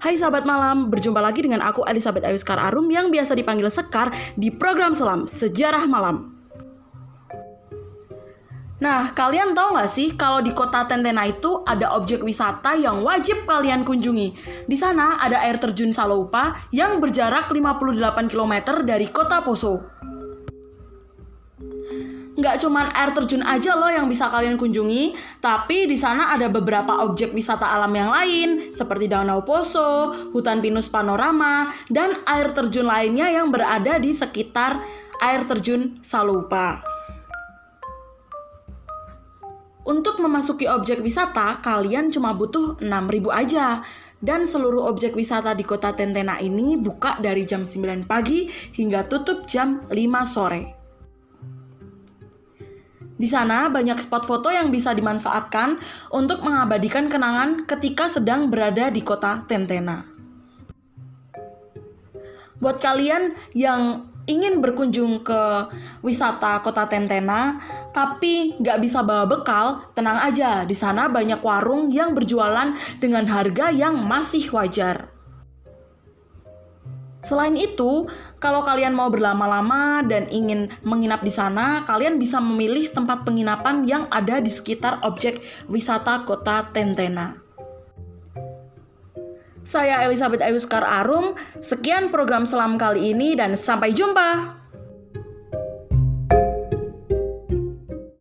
Hai sahabat malam, berjumpa lagi dengan aku Elizabeth Ayuskar Arum yang biasa dipanggil Sekar di program Selam Sejarah Malam. Nah, kalian tahu nggak sih kalau di kota Tentena itu ada objek wisata yang wajib kalian kunjungi. Di sana ada air terjun Saloupa yang berjarak 58 km dari kota Poso. Nggak cuman air terjun aja loh yang bisa kalian kunjungi, tapi di sana ada beberapa objek wisata alam yang lain, seperti Danau Poso, hutan pinus panorama, dan air terjun lainnya yang berada di sekitar air terjun Saloupa. Untuk memasuki objek wisata, kalian cuma butuh 6000 aja. Dan seluruh objek wisata di kota Tentena ini buka dari jam 9 pagi hingga tutup jam 5 sore. Di sana banyak spot foto yang bisa dimanfaatkan untuk mengabadikan kenangan ketika sedang berada di kota Tentena. Buat kalian yang ingin berkunjung ke wisata kota Tentena, tapi nggak bisa bawa bekal, tenang aja, di sana banyak warung yang berjualan dengan harga yang masih wajar. Selain itu, kalau kalian mau berlama-lama dan ingin menginap di sana, kalian bisa memilih tempat penginapan yang ada di sekitar objek wisata kota Tentena. Saya Elizabeth Ayuskar Arum, sekian program selam kali ini dan sampai jumpa.